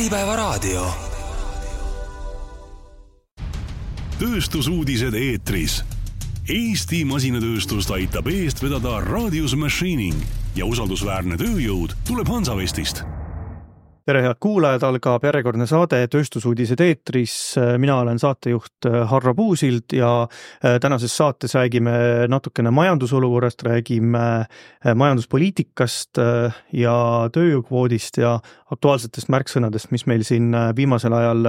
Äripäevaraadio. tööstusuudised eetris. Eesti masinatööstust aitab eest vedada Radius Machining ja usaldusväärne tööjõud tuleb Hansavestist tere, head kuulajad, algab järjekordne saade Tööstusuudised eetris. mina olen saatejuht Harro Puusild ja äh, tänases saates räägime natukene majandusolukorrast, räägime äh, majanduspoliitikast äh, ja tööjõukvoodist ja aktuaalsetest märksõnadest, mis meil siin viimasel ajal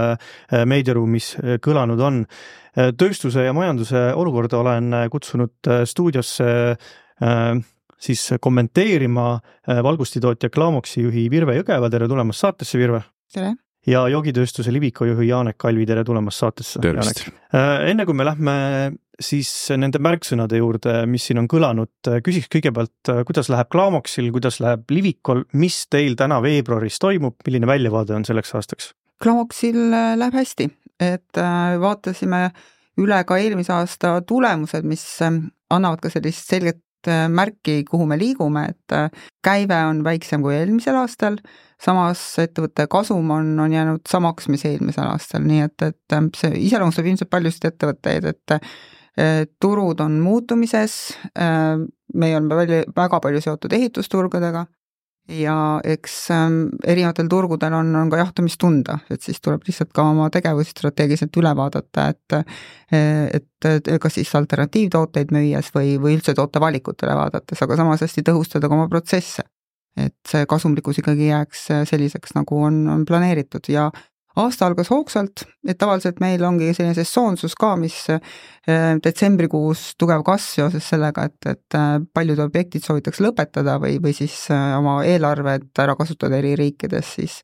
meediaruumis kõlanud on. tööstuse ja majanduse olukorda olen kutsunud stuudiosse siis kommenteerima äh, valgustitootja Klamoksi juhi Virve Jõgeva, tere tulemast saatesse, Virve! tere! ja joogitööstuse Liviko juhi Janek Kalvi, tere tulemast saatesse! tervist! Äh, enne kui me lähme siis nende märksõnade juurde, mis siin on kõlanud, äh, küsiks kõigepealt, kuidas läheb Klamoksil, kuidas läheb Livikol, mis teil täna veebruaris toimub, milline väljavaade on selleks aastaks? Klamoksil läheb hästi, et vaatasime üle ka eelmise aasta tulemused, mis annavad ka sellist selget märki, kuhu me liigume, et äh, käive on väiksem kui eelmisel aastal, samas ettevõtte kasum on, on jäänud samaks, mis eelmisel aastal, nii et, et äh, see iseloomustab ilmselt paljusid ettevõtteid, et turud on muutumises, meie oleme palju, väga palju seotud ehitusturgudega ja eks ähm, erinevatel turgudel on, on ka jahtumist tunda, et siis tuleb lihtsalt ka oma tegevusi strateegiliselt üle vaadata, et et, et kas siis alternatiivtooteid müües või, või üldse tootevalikut üle vaadates, aga samas hästi tõhustada ka oma protsesse. et see kasumlikkus ikkagi jääks selliseks, nagu on, on planeeritud ja aasta algas hoogsalt, et tavaliselt meil ongi selline sesoonsus ka, mis äh, detsembrikuus tugev kasv seoses sellega, et, et äh, paljud objektid soovitakse lõpetada või, või siis äh, oma eelarved ära kasutada eri riikides, siis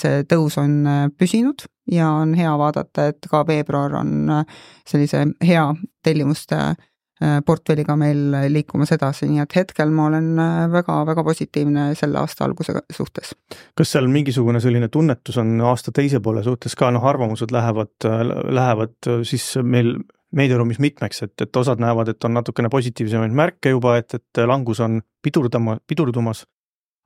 see tõus on püsinud ja on hea vaadata, et ka veebruar on sellise hea tellimuste portfelliga meil liikumas edasi, nii et hetkel ma olen väga-väga äh, positiivne selle aasta alguse suhtes. kas seal mingisugune selline tunnetus on aasta teise poole suhtes ka, noh, arvamused lähevad, lähevad siis meil meediaruumis mitmeks, et, et osad näevad, et on natukene positiivsemaid märke juba, et, et langus on pidurdama, pidurdumas.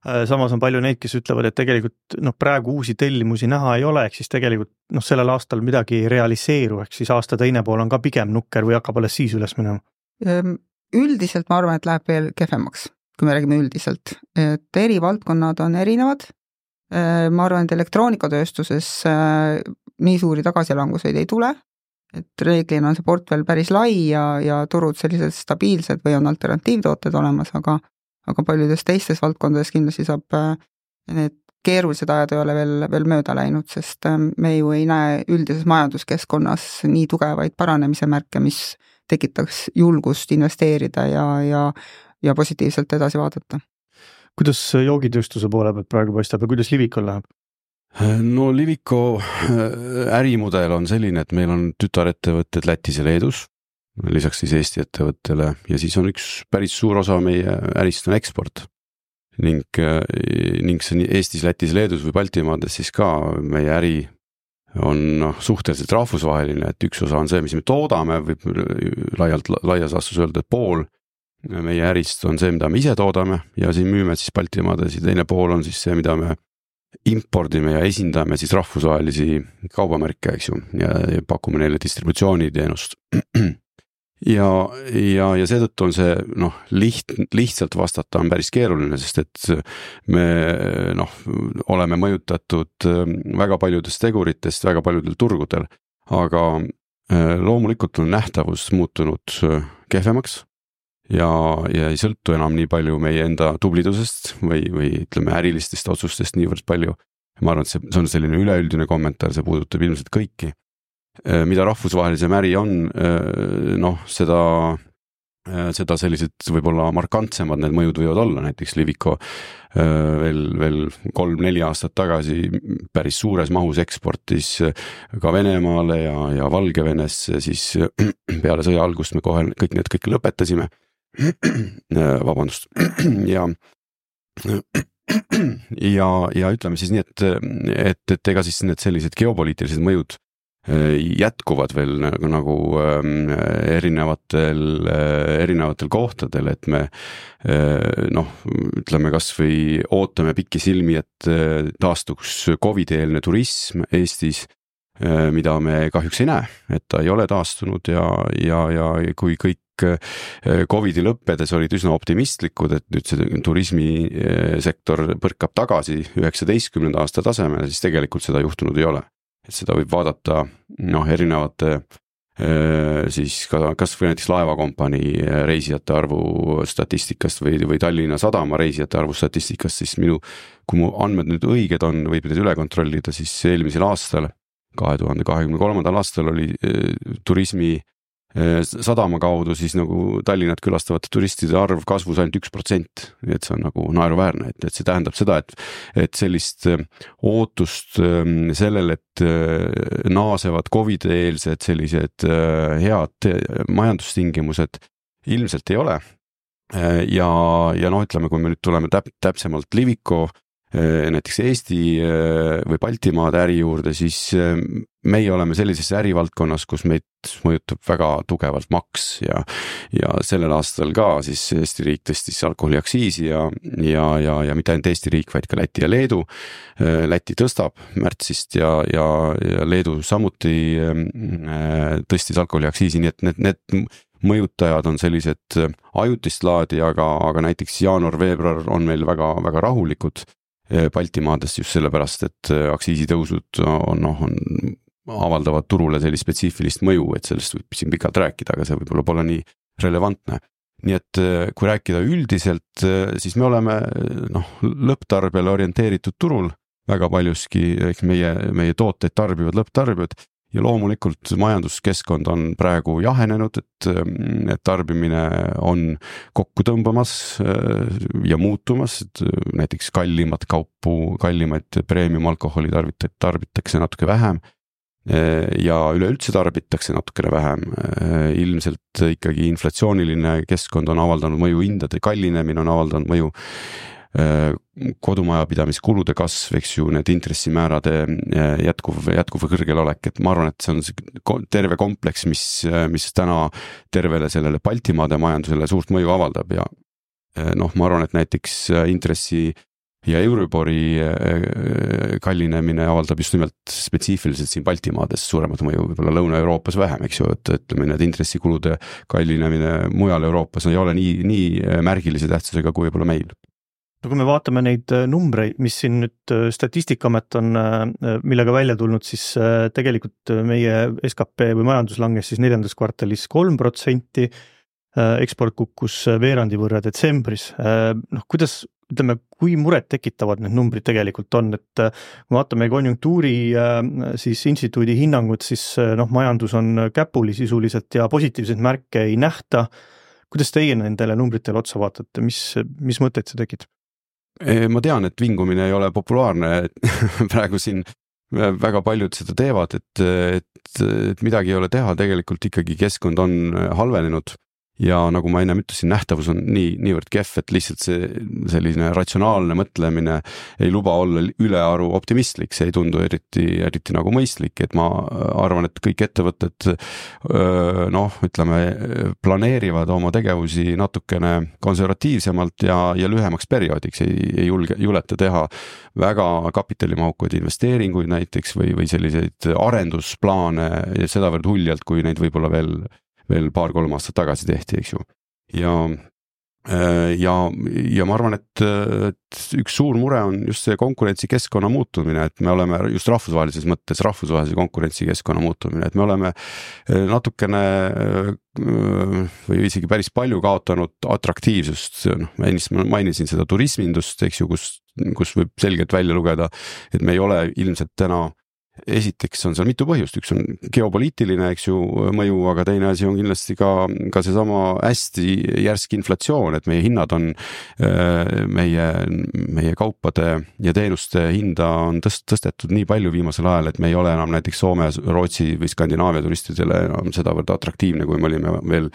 Äh, samas on palju neid, kes ütlevad, et tegelikult noh, praegu uusi tellimusi näha ei ole, ehk siis tegelikult noh, sellel aastal midagi ei realiseeru, ehk siis aasta teine pool on ka pigem nukker või hakkab alles siis üles minema üldiselt ma arvan, et läheb veel kehvemaks, kui me räägime üldiselt, et eri valdkonnad on erinevad. Ma arvan, et elektroonikatööstuses nii suuri tagasilanguseid ei tule, et reeglina on see portfell päris lai ja, ja turud sellised stabiilsed või on alternatiivtooted olemas, aga aga paljudes teistes valdkondades kindlasti saab need keerulised ajad ei ole veel, veel mööda läinud, sest me ju ei näe üldises majanduskeskkonnas nii tugevaid paranemise märke, mis tekitaks julgust investeerida ja, ja, ja positiivselt edasi vaadata. kuidas joogitööstuse poole pealt praegu paistab ja kuidas Livikul läheb? no Liviko äh, ärimudel on selline, et meil on tütarettevõtted Lätis ja Leedus, lisaks siis Eesti ettevõttele ja siis on üks päris suur osa meie ärist on eksport. ning, äh, ning see nii Eestis, Lätis, Leedus või Baltimaades siis ka meie äri on noh, suhteliselt rahvusvaheline, et üks osa on see, mis me toodame, võib laialt, laias laastus öelda, et pool meie ärist on see, mida me ise toodame ja siin müüme siis Baltimaades ja teine pool on siis see, mida me impordime ja esindame siis rahvusvahelisi kaubamärke, eks ju, ja, pakume neile distributsiooniteenust ja, ja, ja seetõttu on see noh, liht-, lihtsalt vastata on päris keeruline, sest et me noh, oleme mõjutatud ähm, väga paljudest teguritest väga paljudel turgudel, aga äh, loomulikult on nähtavus muutunud äh, kehvemaks ja, ja ei sõltu enam nii palju meie enda tublidusest või, või ütleme, ärilistest otsustest niivõrd palju. ma arvan, et see, see on selline üleüldine kommentaar, see puudutab ilmselt kõiki mida rahvusvahelisem äri on, äh, noh, seda, äh, seda sellised võib-olla markantsemad need mõjud võivad olla, näiteks Liviko veel, veel kolm-neli aastat tagasi päris suures mahus eksportis ka Venemaale ja, ja Valgevenesse, siis peale sõja algust me kohe kõik need kõik lõpetasime. vabandust, ja ja, ja ütleme siis nii, et, et, et ega siis need sellised geopoliitilised mõjud jätkuvad veel nagu, nagu erinevatel, erinevatel kohtadel, et me noh, ütleme kasvõi ootame pikisilmi, et taastuks Covidi-eelne turism Eestis mida me kahjuks ei näe, et ta ei ole taastunud ja, ja, ja kui kõik Covidi lõppedes olid üsna optimistlikud, et nüüd see turismisektor põrkab tagasi üheksateistkümnenda aasta tasemele, siis tegelikult seda juhtunud ei ole et seda võib vaadata noh, erinevate siis ka kasvõi näiteks laevakompanii reisijate arvu statistikast või, või Tallinna Sadama reisijate arvu statistikast, siis minu, kui mu andmed nüüd õiged on, võib need üle kontrollida, siis eelmisel aastal, kahe tuhande kahekümne kolmandal aastal oli turismi Äh, sadama kaudu siis nagu Tallinnat külastavate turistide arv kasvus ainult üks protsent. et see on nagu naeruväärne, et, et see tähendab seda, et, et sellist äh, ootust ähm, sellele, et äh, naasevad Covidi eelsed sellised head majandustingimused ilmselt ei ole. ja, ja noh, ütleme, kui me nüüd tuleme täp-, täpsemalt Liviko näiteks Eesti või Baltimaade äri juurde, siis meie oleme sellises ärivaldkonnas, kus meid mõjutab väga tugevalt maks ja, ja sellel aastal ka siis Eesti riik tõstis alkoholiaktsiisi ja, ja, ja, ja mitte ainult Eesti riik, vaid ka Läti ja Leedu. Läti tõstab märtsist ja, ja, ja Leedu samuti äh, tõstis alkoholiaktsiisi, nii et need, need mõjutajad on sellised ajutist laadi, aga, aga näiteks jaanuar-veebruar on meil väga, väga rahulikud Baltimaades just sellepärast, et aktsiisitõusud on noh, on avaldavad turule sellist spetsiifilist mõju, et sellest võib siin pikalt rääkida, aga see võib-olla pole nii relevantne. nii et äh, kui rääkida üldiselt, äh, siis me oleme noh, lõpptarbijale orienteeritud turul. Väga paljuski, ehk meie, meie tooteid tarbivad lõpptarbijad ja loomulikult majanduskeskkond on praegu jahenenud, et, äh, et tarbimine on kokku tõmbamas ja muutumas, et näiteks kallimat kaupu, kallimaid premium alkoholi tarvitajaid tarbitakse natuke vähem ja üleüldse tarbitakse natukene vähem. ilmselt ikkagi inflatsiooniline keskkond on avaldanud mõju, hindade kallinemine on avaldanud mõju. kodumajapidamiskulude kasv, eks ju, need intressimäärade jätkuv, jätkuv kõrgel olek, et ma arvan, et see on terve kompleks, mis, mis täna tervele sellele Baltimaade majandusele suurt mõju avaldab ja noh, ma arvan, et näiteks intressi ja Euribori äh, kallinemine avaldab just nimelt spetsiifiliselt siin Baltimaades suuremat mõju, võib-olla Lõuna-Euroopas vähem, eks ju, et ütleme, need intressikulude kallinemine mujal Euroopas ei ole nii, nii äh, märgilise tähtsusega kui võib-olla meil. No kui me vaatame neid äh, numbreid, mis siin nüüd Statistikaamet on, millega välja tulnud, siis tegelikult meie skp või majandus langes siis neljandas kvartalis kolm protsenti, eksport kukkus veerandi võrra detsembris, noh kuidas ütleme, kui murettekitavad need numbrid tegelikult on, et äh, kui vaatame konjunktuuri äh, siis instituudi hinnangut, siis äh, noh, majandus on käpuli sisuliselt ja positiivseid märke ei nähta. kuidas teie nendele numbritele otsa vaatate, mis, mis mõtteid see tekitab? ma tean, et vingumine ei ole populaarne praegu siin väga paljud seda teevad, et, et, et midagi ei ole teha, tegelikult ikkagi keskkond on halvenenud ja nagu ma ennem ütlesin, nähtavus on nii, niivõrd kehv, et lihtsalt see selline ratsionaalne mõtlemine ei luba olla ülearu optimistlik, see ei tundu eriti, eriti nagu mõistlik, et ma arvan, et kõik ettevõtted noh, ütleme, planeerivad oma tegevusi natukene konservatiivsemalt ja, ja lühemaks perioodiks, ei, ei julge, juleta teha väga kapitalimahukaid investeeringuid näiteks või, või selliseid arendusplaane sedavõrd uljalt, kui neid võib-olla veel veel paar-kolm aastat tagasi tehti, eks ju. ja, äh, ja, ja ma arvan, et, et üks suur mure on just see konkurentsikeskkonna muutumine, et me oleme just rahvusvahelises mõttes rahvusvahelise konkurentsikeskkonna muutumine, et me oleme äh, natukene äh, või isegi päris palju kaotanud atraktiivsust, noh, ma ennist mainisin seda turismindust, eks ju, kus, kus võib selgelt välja lugeda, et me ei ole ilmselt täna esiteks on seal mitu põhjust, üks on geopoliitiline, eks ju, mõju, aga teine asi on kindlasti ka, ka seesama hästi järsk inflatsioon, et meie hinnad on, meie, meie kaupade ja teenuste hinda on tõst-, tõstetud nii palju viimasel ajal, et me ei ole enam näiteks Soome, Rootsi või Skandinaavia turistidele enam sedavõrd atraktiivne, kui me olime veel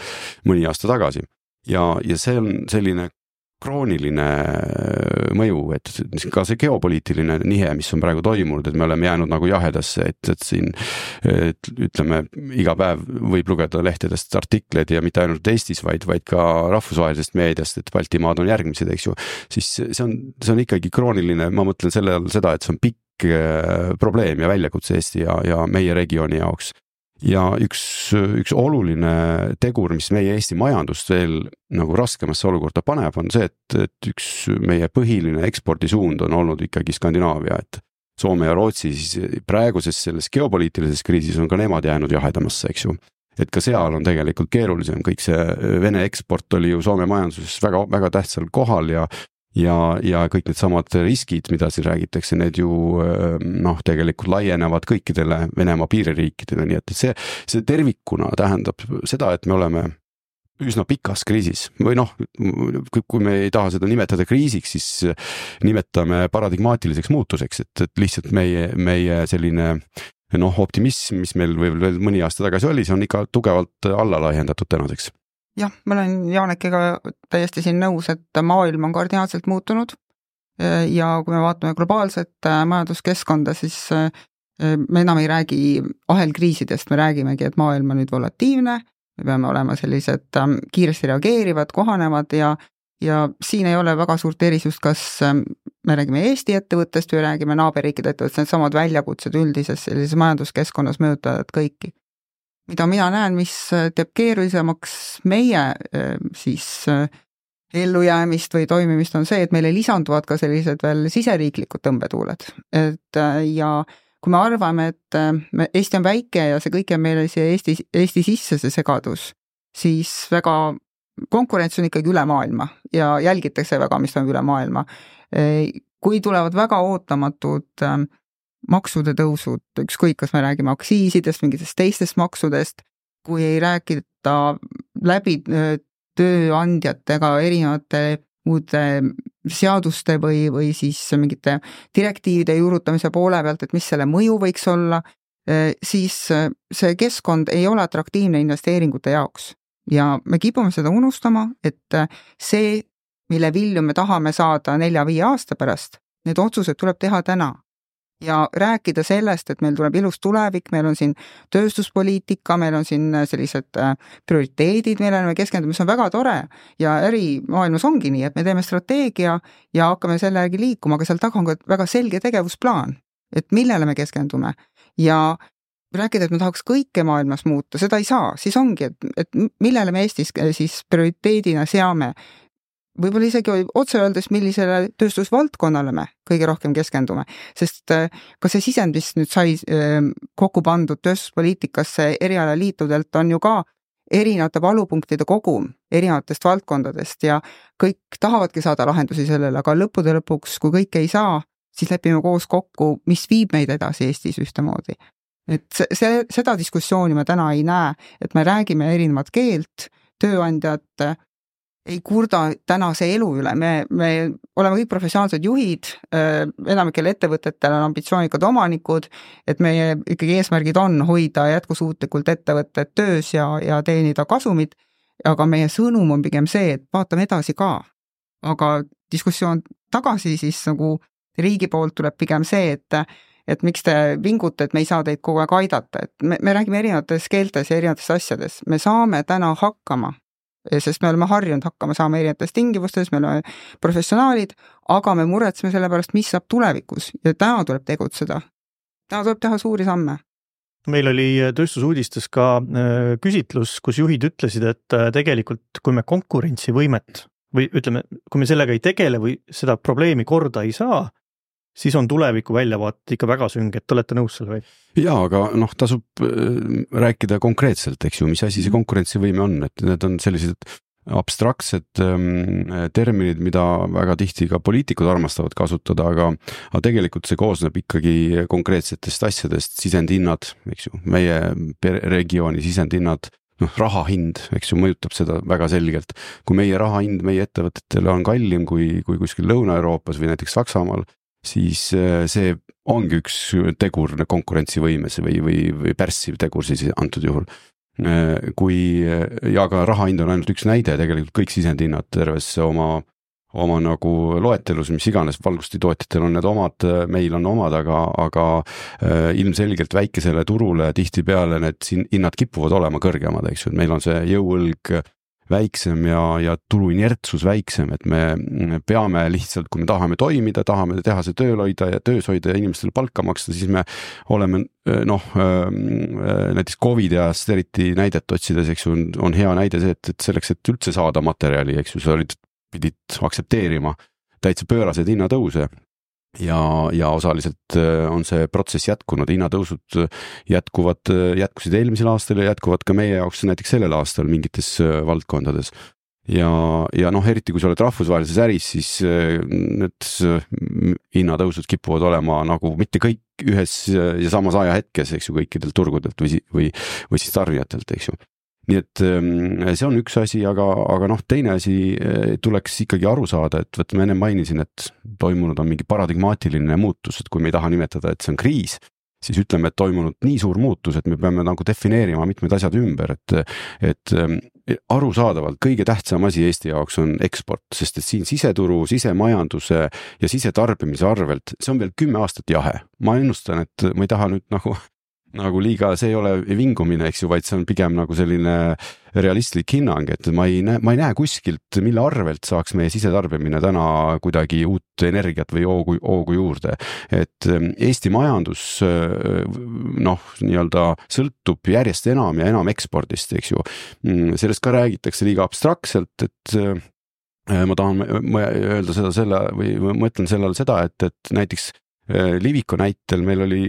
mõni aasta tagasi. ja, ja see on selline krooniline äh, mõju, et ka see geopoliitiline nihe, mis on praegu toimunud, et me oleme jäänud nagu jahedasse, et, et siin et ütleme, iga päev võib lugeda lehtedest artikleid ja mitte ainult Eestis, vaid, vaid ka rahvusvahelisest meediast, et Baltimaad on järgmised, eks ju. siis see on, see on ikkagi krooniline, ma mõtlen selle all seda, et see on pikk äh, probleem ja väljakutse Eesti ja, ja meie regiooni jaoks ja üks, üks oluline tegur, mis meie Eesti majandust veel nagu raskemasse olukorda paneb, on see, et, et üks meie põhiline ekspordisuund on olnud ikkagi Skandinaavia, et Soome ja Rootsi siis praeguses selles geopoliitilises kriisis on ka nemad jäänud jahedamasse, eks ju. Et ka seal on tegelikult keerulisem, kõik see Vene eksport oli ju Soome majanduses väga, väga tähtsal kohal ja ja, ja kõik needsamad riskid, mida siin räägitakse, need ju noh, tegelikult laienevad kõikidele Venemaa piiririikidele, nii et see, see tervikuna tähendab seda, et me oleme üsna pikas kriisis. Või noh, kui me ei taha seda nimetada kriisiks, siis nimetame paradigmaatiliseks muutuseks, et, et lihtsalt meie, meie selline noh, optimism, mis meil võib veel mõni aasta tagasi oli, see on ikka tugevalt alla laiendatud tänaseks jah, ma olen Janekega täiesti siin nõus, et maailm on kardinaalselt muutunud ja kui me vaatame globaalset äh, majanduskeskkonda, siis äh, me enam ei räägi ahelkriisidest, me räägimegi, et maailm on nüüd volatiivne, me peame olema sellised kiiresti reageerivad, kohanevad ja ja siin ei ole väga suurt erisust, kas me räägime Eesti ettevõttest või räägime naaberriikide ettevõttest, needsamad väljakutsed üldises sellises majanduskeskkonnas mõjutavad kõiki mida mina näen, mis äh, teeb keerulisemaks meie äh, siis äh, ellujäämist või toimimist, on see, et meile lisanduvad ka sellised veel siseriiklikud tõmbetuuled, et ja kui me arvame, et me, Eesti on väike ja see kõik jääb meile siia Eesti, Eesti sisse, see segadus, siis väga, konkurents on ikkagi üle maailma ja jälgitakse väga, mis toimub üle maailma. kui tulevad väga ootamatud maksude tõusud, ükskõik, kas me räägime aktsiisidest, mingitest teistest maksudest, kui ei räägita läbi tööandjatega erinevate muude seaduste või, või siis mingite direktiivide juurutamise poole pealt, et mis selle mõju võiks olla, siis see keskkond ei ole atraktiivne investeeringute jaoks. ja me kipume seda unustama, et see, mille vilju me tahame saada nelja-viie aasta pärast, need otsused tuleb teha täna ja rääkida sellest, et meil tuleb ilus tulevik, meil on siin tööstuspoliitika, meil on siin sellised äh, prioriteedid, millele me keskendume, see on väga tore. Ja ärimaailmas ongi nii, et me teeme strateegia ja hakkame selle järgi liikuma, aga seal taga on ka väga selge tegevusplaan, et millele me keskendume. Ja rääkida, et me tahaks kõike maailmas muuta, seda ei saa, siis ongi, et, et millele me Eestis siis prioriteedina seame, võib-olla isegi otse öeldes, millisele tööstusvaldkonnale me kõige rohkem keskendume, sest äh, ka see sisend, mis nüüd sai ähm, kokku pandud tööstuspoliitikasse erialaliitudelt, on ju ka erinevate valupunktide kogum erinevatest valdkondadest ja kõik tahavadki saada lahendusi sellele, aga lõppude lõpuks, kui kõike ei saa, siis lepime koos kokku, mis viib meid edasi Eestis ühtemoodi. et see, seda diskussiooni me täna ei näe, et me räägime erinevat keelt, tööandjad ei kurda tänase elu üle, me, me oleme kõik professionaalsed juhid, äh, enamikel ettevõtetel on ambitsioonikad omanikud, et meie ikkagi eesmärgid on hoida jätkusuutlikult ettevõtted töös ja, ja teenida kasumit, aga meie sõnum on pigem see, et vaatame edasi ka. aga diskussioon tagasi siis nagu riigi poolt tuleb pigem see, et et miks te vingute, et me ei saa teid kogu aeg aidata, et me, me räägime erinevates keeltes ja erinevates asjades, me saame täna hakkama sest me oleme harjunud hakkama saama erinevates tingimustes, me oleme professionaalid, aga me muretseme selle pärast, mis saab tulevikus ja täna tuleb tegutseda. täna tuleb teha suuri samme meil oli tööstusuudistes ka äh, küsitlus, kus juhid ütlesid, et äh, tegelikult kui me konkurentsivõimet või ütleme, kui me sellega ei tegele või seda probleemi korda ei saa, siis on tuleviku väljavaated ikka väga sünged, te olete nõus sellega? jaa, aga noh, tasub äh, rääkida konkreetselt, eks ju, mis asi see mhm. konkurentsivõime on, et need on sellised abstraktsed ähm, terminid, mida väga tihti ka poliitikud armastavad kasutada, aga, aga tegelikult see koosneb ikkagi konkreetsetest asjadest, sisendhinnad, eks ju, meie regiooni sisendhinnad noh, raha hind, eks ju, mõjutab seda väga selgelt. kui meie raha hind meie ettevõtetele on kallim kui, kui kuskil Lõuna-Euroopas või näiteks Saksamaal, siis äh, see ongi üks tegur konkurentsivõimes või, või, või pärssiv tegur siis antud juhul. Äh, kui ja ka raha hind on ainult üks näide, tegelikult kõik sisendhinnad terves oma, oma nagu loetelus, mis iganes, valgustitootjatel on need omad, meil on omad, aga, aga äh, ilmselgelt väikesele turule tihtipeale need siin hinnad kipuvad olema kõrgemad, eks ju, et meil on see jõuõlg väiksem ja, ja turu inertsus väiksem, et me peame lihtsalt, kui me tahame toimida, tahame tehase tööl hoida ja töös hoida ja inimestele palka maksta, siis me oleme noh, näiteks Covidi ajast eriti näidet otsides, eks ju, on, on hea näide see, et, et selleks, et üldse saada materjali, eks ju, sa olid pidid aktsepteerima täitsa pööraseid hinnatõuse ja, ja osaliselt äh, on see protsess jätkunud, hinnatõusud jätkuvad, jätkusid eelmisel aastal ja jätkuvad ka meie jaoks näiteks sellel aastal mingites äh, valdkondades. ja, ja noh, eriti kui sa oled rahvusvahelises äris, siis äh, need hinnatõusud kipuvad olema nagu mitte kõik ühes ja samas ajahetkes, eks ju, kõikidelt turgudelt või, või, või siis tarbijatelt, eks ju nii et ähm, see on üks asi, aga, aga noh, teine asi äh, tuleks ikkagi aru saada, et vot ma enne mainisin, et toimunud on mingi paradigmaatiline muutus, et kui me ei taha nimetada, et see on kriis, siis ütleme, et toimunud nii suur muutus, et me peame nagu defineerima mitmed asjad ümber, et, et ähm, arusaadavalt kõige tähtsam asi Eesti jaoks on eksport, sest et siin siseturu, sisemajanduse ja sisetarbimise arvelt, see on veel kümme aastat jahe. ma ennustan, et ma ei taha nüüd nagu nagu liiga, see ei ole vingumine, eks ju, vaid see on pigem nagu selline realistlik hinnang, et ma ei näe, ma ei näe kuskilt, mille arvelt saaks meie sisetarbimine täna kuidagi uut energiat või hoogu, hoogu juurde. et ähm, Eesti majandus noh, nii-öelda sõltub järjest enam ja enam ekspordist, eks ju. Mm, sellest ka räägitakse liiga abstraktselt, et ma tahan öelda seda selle või mõtlen selle all seda, et, et näiteks Liviko näitel meil oli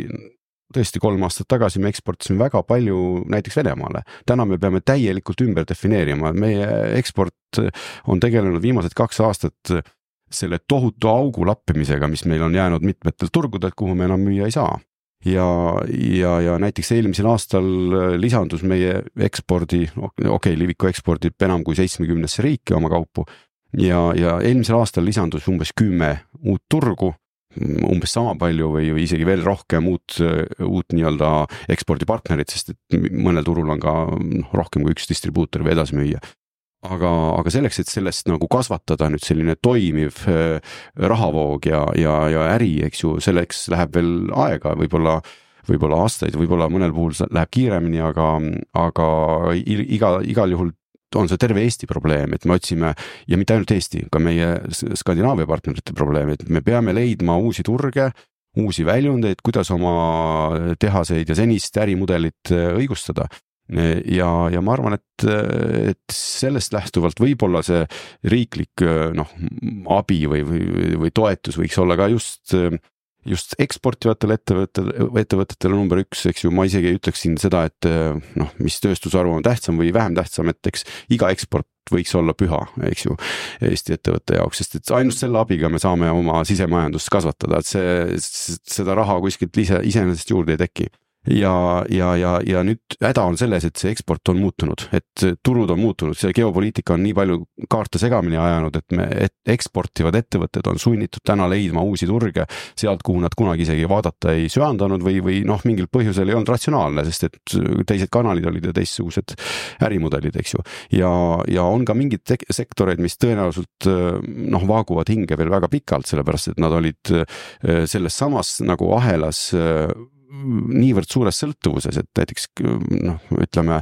tõesti kolm aastat tagasi me eksportisime väga palju näiteks Venemaale. täna me peame täielikult ümber defineerima, meie eksport on tegelenud viimased kaks aastat selle tohutu augu lappimisega, mis meil on jäänud mitmetelt turgudelt, kuhu me enam müüa ei saa. ja, ja, ja näiteks eelmisel aastal lisandus meie ekspordi, okei okay,, Liviko ekspordib enam kui seitsmekümnesse riiki oma kaupu ja, ja eelmisel aastal lisandus umbes kümme uut turgu umbes sama palju või, või isegi veel rohkem uut, uut nii-öelda ekspordipartnerit, sest et mõnel turul on ka noh, rohkem kui üks distribuutor või edasimüüja. aga, aga selleks, et sellest nagu kasvatada nüüd selline toimiv äh, rahavoog ja, ja, ja äri, eks ju, selleks läheb veel aega, võib-olla võib-olla aastaid, võib-olla mõnel puhul läheb kiiremini, aga, aga iga, igal juhul on see terve Eesti probleem, et me otsime ja mitte ainult Eesti, ka meie Skandinaavia partnerite probleem, et me peame leidma uusi turge, uusi väljundeid, kuidas oma tehaseid ja senist ärimudelit äh, õigustada. Ja, ja ma arvan, et, et sellest lähtuvalt võib-olla see riiklik äh, noh, abi või, või, või toetus võiks olla ka just äh, just eksportivatel ettevõtetel on number üks, eks ju, ma isegi ei ütleks siin seda, et noh, mis tööstusharu on tähtsam või vähem tähtsam, et eks iga eksport võiks olla püha, eks ju, Eesti ettevõtte jaoks, sest et ainult selle abiga me saame oma sisemajandust kasvatada, et see, seda raha kuskilt ise, iseenesest juurde ei teki ja, ja, ja, ja nüüd häda on selles, et see eksport on muutunud, et turud on muutunud, see geopoliitika on nii palju kaarte segamini ajanud, et me, et eksportivad ettevõtted on sunnitud täna leidma uusi turge sealt, kuhu nad kunagi isegi vaadata ei söandanud või, või noh, mingil põhjusel ei olnud ratsionaalne, sest et teised kanalid olid ja teistsugused ärimudelid, eks ju. ja, ja on ka mingeid sektoreid, mis tõenäoliselt noh, vaaguvad hinge veel väga pikalt, sellepärast et nad olid selles samas nagu ahelas niivõrd suures sõltuvuses, et näiteks noh, ütleme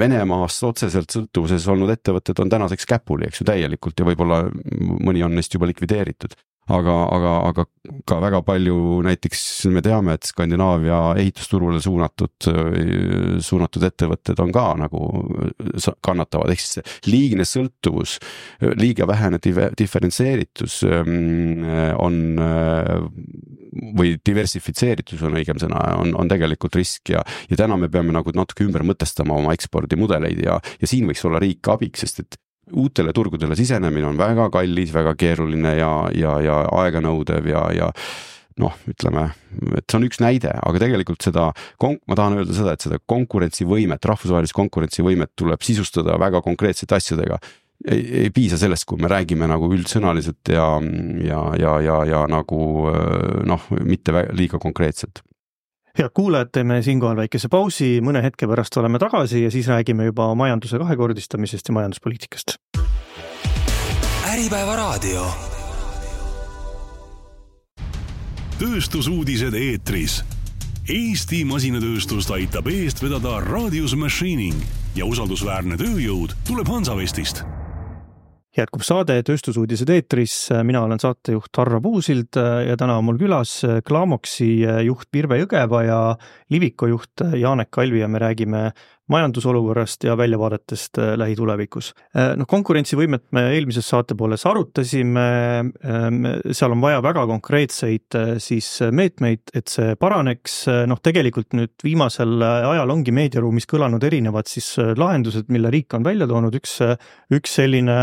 Venemaast otseselt sõltuvuses olnud ettevõtted on tänaseks käpuli, eks ju, täielikult ja võib-olla mõni on neist juba likvideeritud aga, aga, aga ka väga palju näiteks me teame, et Skandinaavia ehitusturule suunatud, suunatud ettevõtted on ka nagu kannatavad, ehk siis liigne sõltuvus, liiga vähene diferentseeritus ähm, on või diversifitseeritus on õigem sõna, on, on tegelikult risk ja, ja täna me peame nagu natuke ümber mõtestama oma ekspordimudeleid ja, ja siin võiks olla riik abiks, sest et uutele turgudele sisenemine on väga kallis, väga keeruline ja, ja, ja aeganõudev ja, ja noh, ütleme, et see on üks näide, aga tegelikult seda, ma tahan öelda seda, et seda konkurentsivõimet, rahvusvahelist konkurentsivõimet tuleb sisustada väga konkreetsete asjadega. ei, ei piisa sellest, kui me räägime nagu üldsõnaliselt ja, ja, ja, ja, ja nagu noh, mitte liiga konkreetselt head kuulajad, teeme siinkohal väikese pausi, mõne hetke pärast oleme tagasi ja siis räägime juba majanduse kahekordistamisest ja majanduspoliitikast Äripäevaraadio. tööstusuudised eetris. Eesti masinatööstust aitab eest vedada Radius Machining ja usaldusväärne tööjõud tuleb Hansavestist jätkub saade Tööstusuudised eetris, mina olen saatejuht Harro Puusild ja täna on mul külas Klamoksi juht Virve Jõgeva ja Liviko juht Janek Kalvi ja me räägime majandusolukorrast ja väljavaadetest lähitulevikus. noh, konkurentsivõimet me eelmises saatepooles arutasime, seal on vaja väga konkreetseid siis meetmeid, et see paraneks, noh tegelikult nüüd viimasel ajal ongi meediaruumis kõlanud erinevad siis lahendused, mille riik on välja toonud, üks, üks selline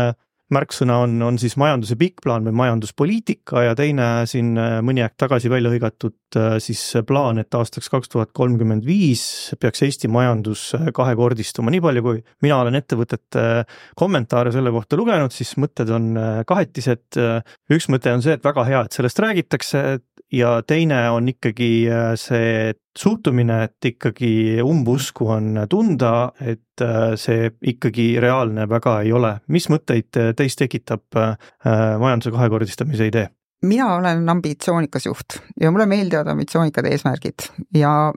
märksõna on, on siis majanduse pikk plaan või majanduspoliitika ja teine siin äh, mõni aeg tagasi välja hõigatud äh, siis plaan, et aastaks kaks tuhat kolmkümmend viis peaks Eesti majandus äh, kahekordistuma. nii palju, kui mina olen ettevõtete kommentaare selle kohta lugenud, siis mõtted on kahetised. üks mõte on see, et väga hea, et sellest räägitakse ja teine on ikkagi see suhtumine, et ikkagi umbusku on tunda, et äh, see ikkagi reaalne väga ei ole. mis mõtteid teis tekitab äh, majanduse kahekordistamise idee? mina olen ambitsioonikas juht ja mulle meeldivad ambitsioonikad eesmärgid ja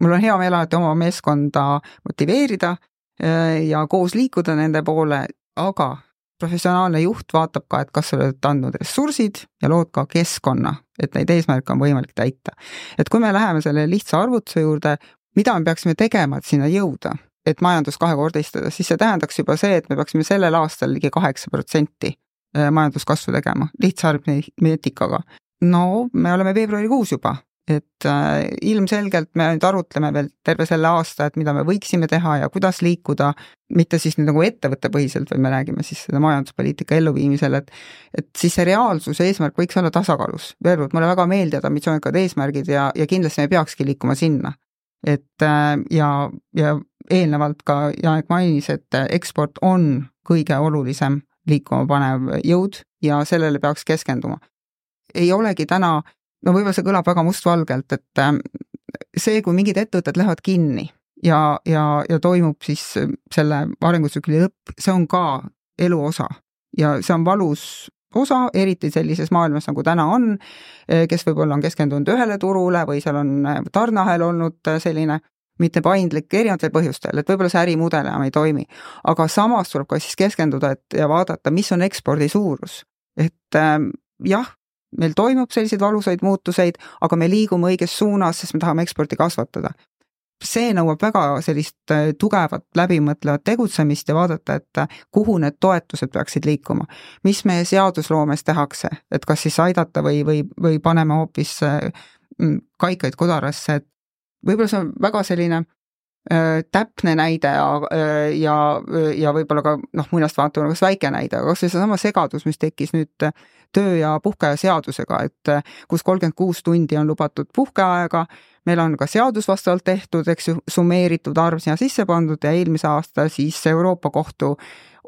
mul on hea meel alati oma meeskonda motiveerida äh, ja koos liikuda nende poole, aga professionaalne juht vaatab ka, et kas sa oled andnud ressursid ja lood ka keskkonna, et neid eesmärke on võimalik täita. et kui me läheme selle lihtsa arvutuse juurde, mida me peaksime tegema, et sinna jõuda, et majandus kahekordistada, siis see tähendaks juba see, et me peaksime sellel aastal ligi kaheksa protsenti äh, majanduskasvu tegema, lihtsa aritmeetikaga. no me oleme veebruarikuus juba, et äh, ilmselgelt me nüüd arutleme veel terve selle aasta, et mida me võiksime teha ja kuidas liikuda, mitte siis nüüd nagu ettevõttepõhiselt, vaid me räägime siis selle majanduspoliitika elluviimisel, et et siis see reaalsuse eesmärk võiks olla tasakaalus. veel kord, mulle väga meeldivad ambitsioonikad eesmärgid ja, ja kindlasti me peakski liikuma sinna. et äh, ja, ja eelnevalt ka Janek mainis, et eksport on kõige olulisem liikuma panev jõud ja sellele peaks keskenduma. ei olegi täna no võib-olla see kõlab väga mustvalgelt, et ähm, see, kui mingid ettevõtted lähevad kinni ja, ja, ja toimub siis äh, selle arengutsükli lõpp, see on ka elu osa ja see on valus osa, eriti sellises maailmas, nagu täna on, äh, kes võib-olla on keskendunud ühele turule või seal on äh, tarneahel olnud selline mitte paindlik erinevatel põhjustel, et võib-olla see ärimudel enam ei toimi. aga samas tuleb ka siis keskenduda, et ja vaadata, mis on ekspordi suurus. et ähm, jah, meil toimub selliseid valusaid muutuseid, aga me liigume õiges suunas, sest me tahame eksporti kasvatada. see nõuab väga sellist äh, tugevat läbimõtlevat tegutsemist ja vaadata, et äh, kuhu need toetused peaksid liikuma. mis meie seadusloomes tehakse, et kas siis aidata või, või, või paneme hoopis äh, mm, kaikaid kodarasse, et võib-olla see on väga selline täpne näide ja, ja, ja võib-olla ka noh, muinast vaatamine kas väike näide, aga kas või seesama segadus, mis tekkis nüüd töö- ja puhkeaja seadusega, et äh, kus kolmkümmend kuus tundi on lubatud puhkeaega, meil on ka seadus vastavalt tehtud, eks ju, summeeritud arv sinna sisse pandud ja eelmise aasta siis Euroopa Kohtu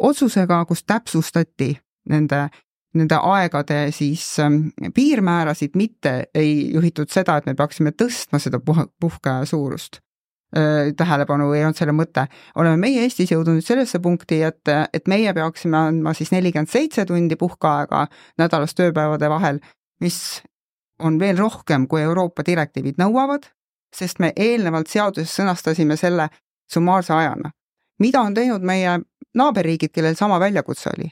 otsusega, kus täpsustati nende nende aegade siis ähm, piirmäärasid, mitte ei juhitud seda, et me peaksime tõstma seda puh-, puhkeaja suurust tähelepanu ei olnud selle mõte. oleme meie Eestis jõudnud sellesse punkti, et, et meie peaksime andma siis nelikümmend seitse tundi puhkeaega nädalas tööpäevade vahel, mis on veel rohkem, kui Euroopa direktiivid nõuavad, sest me eelnevalt seaduses sõnastasime selle summaarse ajana. mida on teinud meie naaberriigid, kellel sama väljakutse oli?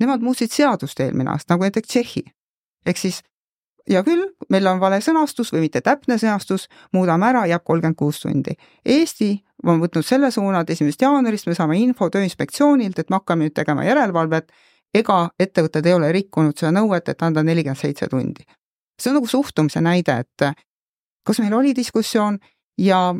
Nemad muutsid seadust eelmine aasta, nagu näiteks Tšehhi. ehk siis hea küll, meil on vale sõnastus või mitte täpne sõnastus, muudame ära, jääb kolmkümmend kuus tundi. Eesti on võtnud selle suuna, et esimesest jaanuarist me saame info Tööinspektsioonilt, et me hakkame nüüd tegema järelevalvet, ega ettevõtted ei ole rikkunud seda nõuet, et anda nelikümmend seitse tundi. see on nagu suhtumise näide, et kas meil oli diskussioon ja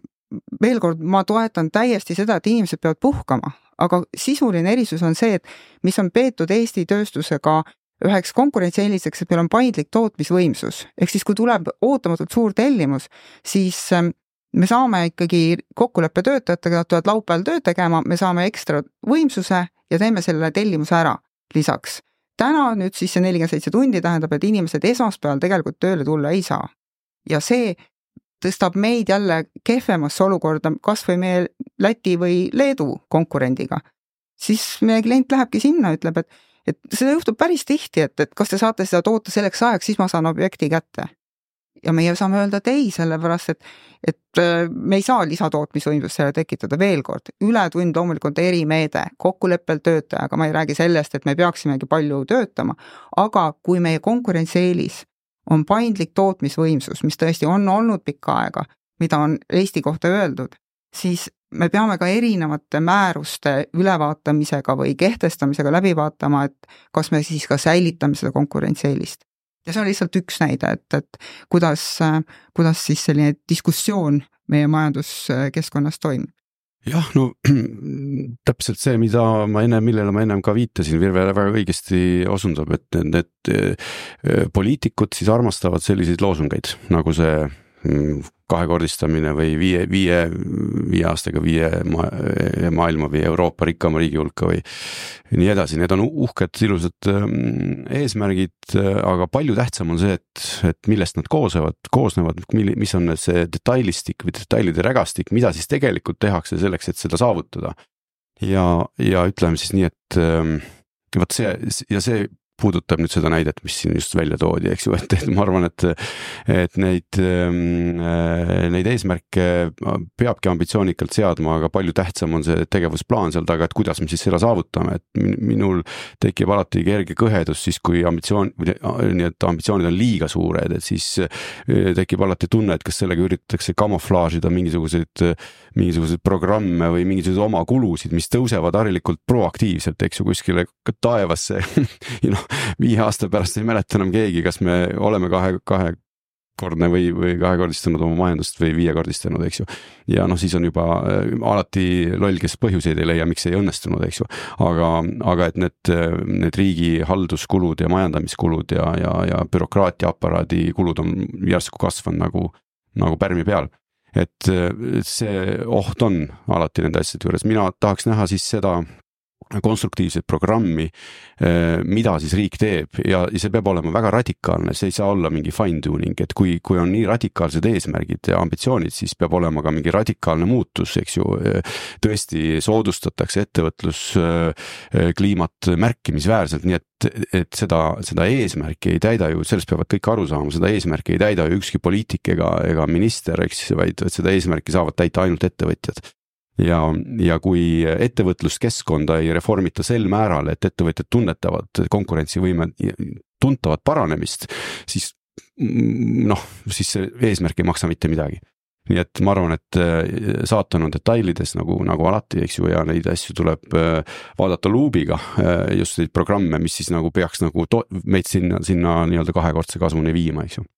veel kord, ma toetan täiesti seda, et inimesed peavad puhkama, aga sisuline erisus on see, et mis on peetud Eesti tööstusega üheks konkurentsieeliseks, et meil on paindlik tootmisvõimsus, ehk siis kui tuleb ootamatult suur tellimus, siis ähm, me saame ikkagi kokkuleppe töötajatega, nad tulevad laupäeval tööd tegema, me saame ekstra võimsuse ja teeme selle tellimuse ära lisaks. täna nüüd siis see nelikümmend seitse tundi tähendab, et inimesed esmaspäeval tegelikult tööle tulla ei saa. ja see tõstab meid jälle kehvemasse olukorda kas või meie Läti või Leedu konkurendiga. siis meie klient lähebki sinna, ütleb, et et seda juhtub päris tihti, et, et kas te saate seda toota selleks ajaks, siis ma saan objekti kätte. ja meie saame öelda, et ei, sellepärast et, et äh, me ei saa lisatootmisvõimsust selle tekitada, veel kord, ületund loomulikult erimeede, kokkuleppel töötajaga, ma ei räägi sellest, et me peaksimegi palju töötama, aga kui meie konkurentsieelis on paindlik tootmisvõimsus, mis tõesti on olnud pikka aega, mida on Eesti kohta öeldud, siis me peame ka erinevate määruste ülevaatamisega või kehtestamisega läbi vaatama, et kas me siis ka säilitame seda konkurentsieelist. ja see on lihtsalt üks näide, et, et kuidas, kuidas siis selline diskussioon meie majanduskeskkonnas toimub jah, no täpselt see, mida ma enne, millele ma ennem ka viitasin, Virve väga õigesti osundab, et need, need eh, poliitikud siis armastavad selliseid loosungeid nagu see kahekordistamine või viie, viie, viie aastaga viie ma, maailma või Euroopa rikkama riigi hulka või nii edasi, need on uhked, ilusad ähm, eesmärgid, aga palju tähtsam on see, et, et millest nad koosnevad, koosnevad, mis on see detailistik või detailide rägastik, mida siis tegelikult tehakse selleks, et seda saavutada. ja, ja ütleme siis nii, et ähm, vot see ja see puudutab nüüd seda näidet, mis siin just välja toodi, eks ju, et, et ma arvan, et, et neid, äh, neid eesmärke peabki ambitsioonikalt seadma, aga palju tähtsam on see tegevusplaan seal taga, et kuidas me siis seda saavutame, et minul tekib alati kerge kõhedus siis, kui ambitsioon, nii et ambitsioonid on liiga suured, et siis äh, tekib alati tunne, et kas sellega üritatakse kamuflaažida mingisuguseid, mingisuguseid programme või mingisuguseid oma kulusid, mis tõusevad harilikult proaktiivselt, eks ju, kuskile taevasse ja noh, viie aasta pärast ei mäleta enam keegi, kas me oleme kahe, kahekordne või, või kahekordistanud oma majandust või viiekordistanud, eks ju. ja noh, siis on juba äh, alati loll, kes põhjuseid ei leia, miks ei õnnestunud, eks ju. aga, aga et need, need riigi halduskulud ja majandamiskulud ja, ja, ja bürokraatia aparaadi kulud on järsku kasvanud nagu, nagu pärmi peal et see oht on alati nende asjade juures, mina tahaks näha siis seda konstruktiivset programmi, eh, mida siis riik teeb ja, ja see peab olema väga radikaalne, see ei saa olla mingi fine tuning, et kui, kui on nii radikaalsed eesmärgid ja ambitsioonid, siis peab olema ka mingi radikaalne muutus, eks ju. tõesti soodustatakse ettevõtluskliimat eh, märkimisväärselt, nii et, et seda, seda eesmärki ei täida ju, sellest peavad kõik aru saama, seda eesmärki ei täida ju ükski poliitik ega, ega minister, eks, vaid seda eesmärki saavad täita ainult ettevõtjad ja, ja kui ettevõtluskeskkonda ei reformita sel määral, et ettevõtjad tunnetavad konkurentsivõime tuntavat paranemist, siis noh, siis see eesmärk ei maksa mitte midagi nii et ma arvan, et äh, saatan on detailides nagu, nagu alati, eks ju, ja neid asju tuleb äh, vaadata luubiga. Äh, just neid programme, mis siis nagu peaks nagu meid sinna, sinna nii-öelda kahekordse kasvuni viima, eks ju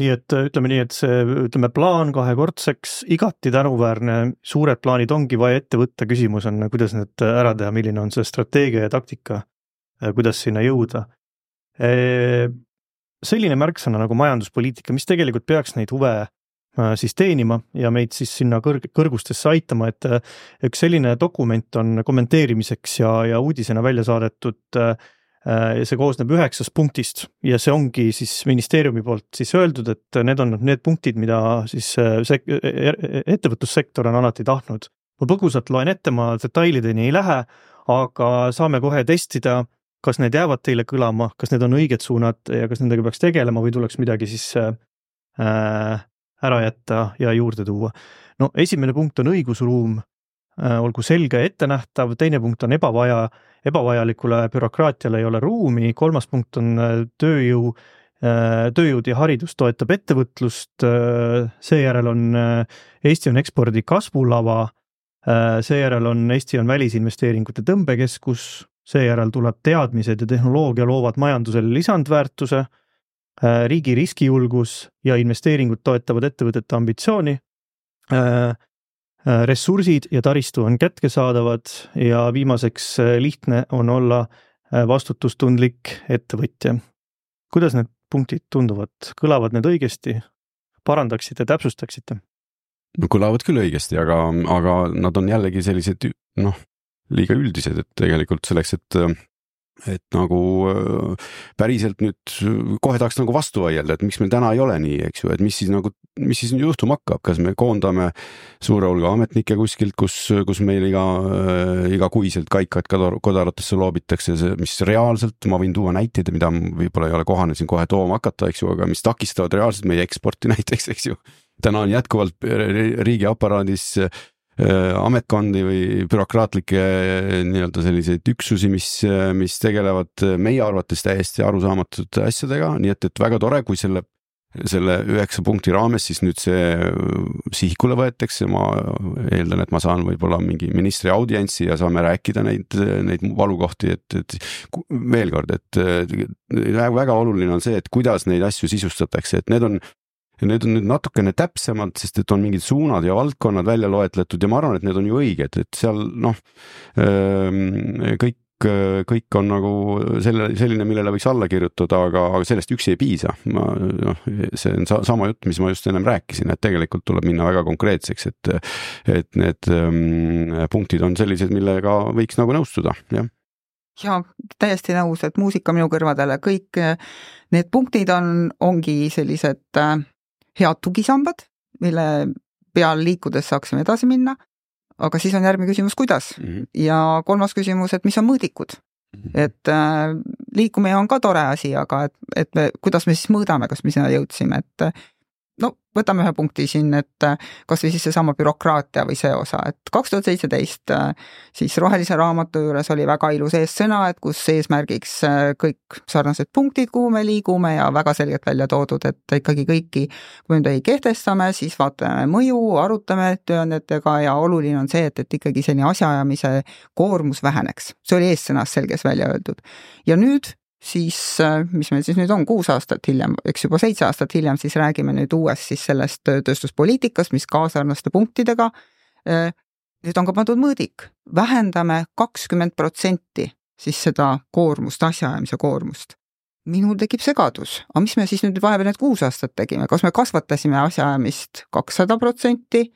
nii et äh, ütleme nii, et see, ütleme, plaan kahekordseks igati tänuväärne, suured plaanid ongi vaja ette võtta, küsimus on, kuidas need ära teha, milline on see strateegia ja taktika, äh, kuidas sinna jõuda. selline märksõna nagu majanduspoliitika, mis tegelikult peaks neid huve äh, siis teenima ja meid siis sinna kõrg-, kõrgustesse aitama, et üks selline dokument on kommenteerimiseks ja, ja uudisena välja saadetud äh, ja see koosneb üheksast punktist ja see ongi siis ministeeriumi poolt siis öeldud, et need on need punktid, mida siis äh, sek-, e-, e-, ettevõtlussektor on alati tahtnud. ma põgusalt loen ette, ma detailideni ei lähe, aga saame kohe testida, kas need jäävad teile kõlama, kas need on õiged suunad ja kas nendega peaks tegelema või tuleks midagi siis äh, ära jätta ja juurde tuua. no esimene punkt on õigusruum äh,, olgu selge ettenähtav, teine punkt on ebavaja ebavajalikule bürokraatiale ei ole ruumi, kolmas punkt on äh, tööjõu, äh, tööjõud ja haridus toetab ettevõtlust, äh, seejärel on Eesti on ekspordi kasvulava, seejärel on Eesti on välisinvesteeringute tõmbekeskus, seejärel tuleb teadmised ja tehnoloogia loovad majandusele lisandväärtuse, riigi riskijulgus ja investeeringud toetavad ettevõtete ambitsiooni, ressursid ja taristu on kättesaadavad ja viimaseks äh, lihtne on olla äh, vastutustundlik ettevõtja. kuidas need punktid tunduvad, kõlavad need õigesti? parandaksite, täpsustaksite? no kõlavad küll õigesti, aga, aga nad on jällegi sellised noh, liiga üldised, et tegelikult selleks, et et nagu äh, päriselt nüüd kohe tahaks nagu vastu vaielda, et miks meil täna ei ole nii, eks ju, et mis siis nagu, mis siis juhtuma hakkab, kas me koondame suure hulga ametnikke kuskilt, kus, kus meil iga, äh, igakuiselt kaikad kodaratesse loobitakse, see, mis reaalselt, ma võin tuua näiteid, mida võib-olla ei ole kohane siin kohe tooma hakata, eks ju, aga mis takistavad reaalselt meie eksporti näiteks, eks ju. täna on jätkuvalt riigiaparaadis Äh, ametkondi või bürokraatlikke äh, nii-öelda selliseid üksusi, mis, äh, mis tegelevad meie arvates täiesti arusaamatute asjadega, nii et, et väga tore, kui selle selle üheksa punkti raames siis nüüd see sihikule võetakse, ma eeldan, et ma saan võib-olla mingi ministri audientsi ja saame rääkida neid, neid valukohti, et, et veel kord, et väga oluline on see, et kuidas neid asju sisustatakse, et need on ja need on nüüd natukene täpsemalt, sest et on mingid suunad ja valdkonnad välja loetletud ja ma arvan, et need on ju õiged, et seal noh, ehm, kõik kõik on nagu selle, selline, millele võiks alla kirjutada, aga, aga sellest üksi ei piisa. ma noh, see on sa, sama jutt, mis ma just ennem rääkisin, et tegelikult tuleb minna väga konkreetseks, et, et need ähm, punktid on sellised, millega võiks nagu nõustuda, jah ja täiesti nõus, et muusika minu kõrvadele, kõik need punktid on, ongi sellised äh, head tugisambad, mille peal liikudes saaksime edasi minna. aga siis on järgmine küsimus, kuidas mm. -hmm. ja kolmas küsimus, et mis on mõõdikud mm. -hmm. et äh, liikumine on ka tore asi, aga et, et me, kuidas me siis mõõdame, kas me sinna jõudsime, et no võtame ühe punkti siin, et äh, kasvõi siis seesama bürokraatia või see osa, et kaks tuhat seitseteist äh, siis Rohelise raamatu juures oli väga ilus eessõna, et kus eesmärgiks äh, kõik sarnased punktid, kuhu me liigume ja väga selgelt välja toodud, et ikkagi kõiki, kui me midagi kehtestame, siis vaatame mõju, arutame tööandjatega ja oluline on see, et, et ikkagi selline asjaajamise koormus väheneks. see oli eessõnas selges välja öeldud. ja nüüd siis äh, mis meil siis nüüd on, kuus aastat hiljem, eks juba seitse aastat hiljem, siis räägime nüüd uuest siis sellest äh, tööstuspoliitikast, mis ka sarnaste punktidega. Äh, nüüd on ka pandud mõõdik, vähendame kakskümmend protsenti siis seda koormust, asjaajamise koormust. minul tekib segadus, aga mis me siis nüüd vahepeal need kuus aastat tegime, kas me kasvatasime asjaajamist kakssada protsenti